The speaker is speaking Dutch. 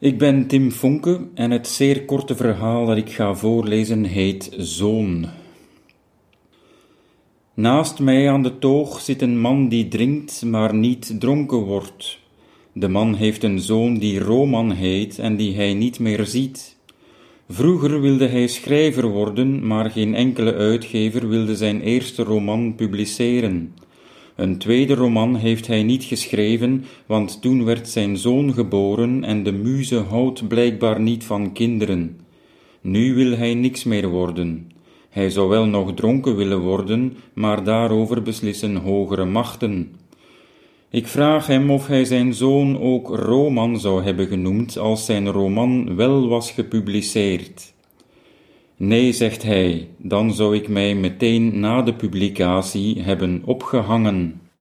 Ik ben Tim Fonke en het zeer korte verhaal dat ik ga voorlezen heet Zoon. Naast mij aan de toog zit een man die drinkt, maar niet dronken wordt. De man heeft een zoon die Roman heet en die hij niet meer ziet. Vroeger wilde hij schrijver worden, maar geen enkele uitgever wilde zijn eerste roman publiceren. Een tweede roman heeft hij niet geschreven, want toen werd zijn zoon geboren en de muze houdt blijkbaar niet van kinderen. Nu wil hij niks meer worden. Hij zou wel nog dronken willen worden, maar daarover beslissen hogere machten. Ik vraag hem of hij zijn zoon ook Roman zou hebben genoemd als zijn roman wel was gepubliceerd. Nee, zegt hij, dan zou ik mij meteen na de publicatie hebben opgehangen.